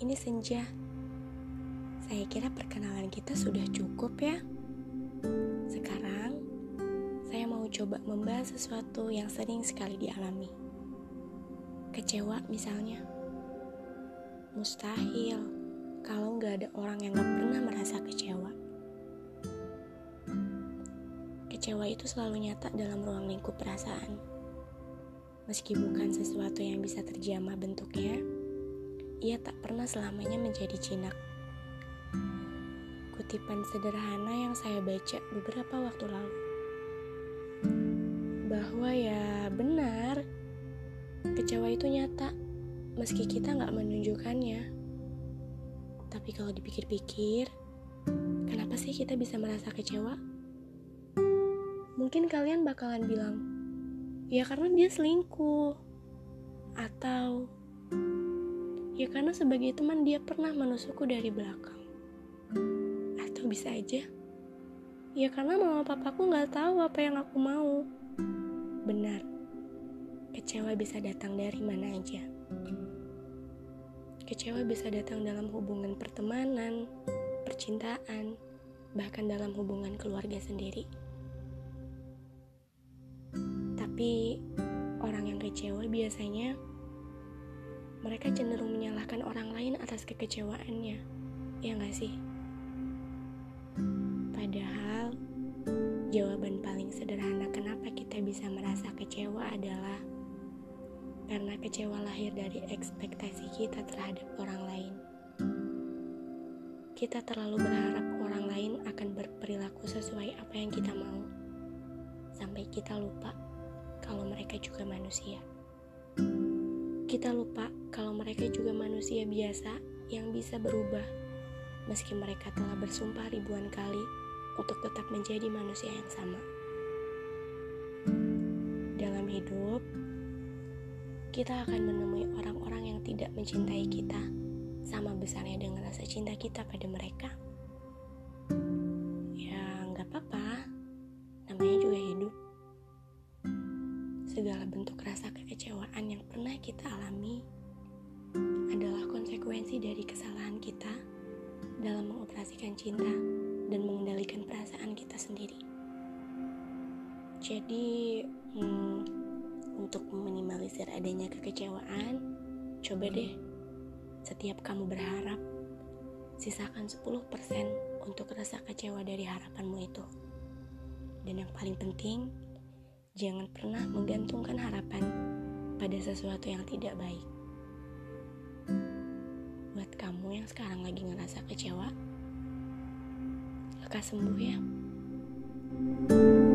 ini senja. Saya kira perkenalan kita sudah cukup ya. Sekarang, saya mau coba membahas sesuatu yang sering sekali dialami. Kecewa misalnya. Mustahil kalau nggak ada orang yang nggak pernah merasa kecewa. Kecewa itu selalu nyata dalam ruang lingkup perasaan. Meski bukan sesuatu yang bisa terjamah bentuknya, ia tak pernah selamanya menjadi jinak. Kutipan sederhana yang saya baca beberapa waktu lalu. Bahwa ya benar, kecewa itu nyata, meski kita nggak menunjukkannya. Tapi kalau dipikir-pikir, kenapa sih kita bisa merasa kecewa? Mungkin kalian bakalan bilang, ya karena dia selingkuh. Atau Ya karena sebagai teman dia pernah menusukku dari belakang. Atau bisa aja. Ya karena mama papaku nggak tahu apa yang aku mau. Benar. Kecewa bisa datang dari mana aja. Kecewa bisa datang dalam hubungan pertemanan, percintaan, bahkan dalam hubungan keluarga sendiri. Tapi orang yang kecewa biasanya mereka cenderung menyalahkan orang lain atas kekecewaannya. Ya nggak sih? Padahal, jawaban paling sederhana kenapa kita bisa merasa kecewa adalah karena kecewa lahir dari ekspektasi kita terhadap orang lain. Kita terlalu berharap orang lain akan berperilaku sesuai apa yang kita mau, sampai kita lupa kalau mereka juga manusia. Kita lupa kalau mereka juga manusia biasa yang bisa berubah, meski mereka telah bersumpah ribuan kali untuk tetap menjadi manusia yang sama. Dalam hidup, kita akan menemui orang-orang yang tidak mencintai kita sama besarnya dengan rasa cinta kita pada mereka. Ya, nggak apa-apa. Namanya juga hidup segala bentuk rasa kekecewaan yang pernah kita alami adalah konsekuensi dari kesalahan kita dalam mengoperasikan cinta dan mengendalikan perasaan kita sendiri. Jadi, hmm, untuk meminimalisir adanya kekecewaan, coba deh setiap kamu berharap, sisakan 10% untuk rasa kecewa dari harapanmu itu. Dan yang paling penting, Jangan pernah menggantungkan harapan pada sesuatu yang tidak baik. Buat kamu yang sekarang lagi ngerasa kecewa, lekas sembuh ya. thank you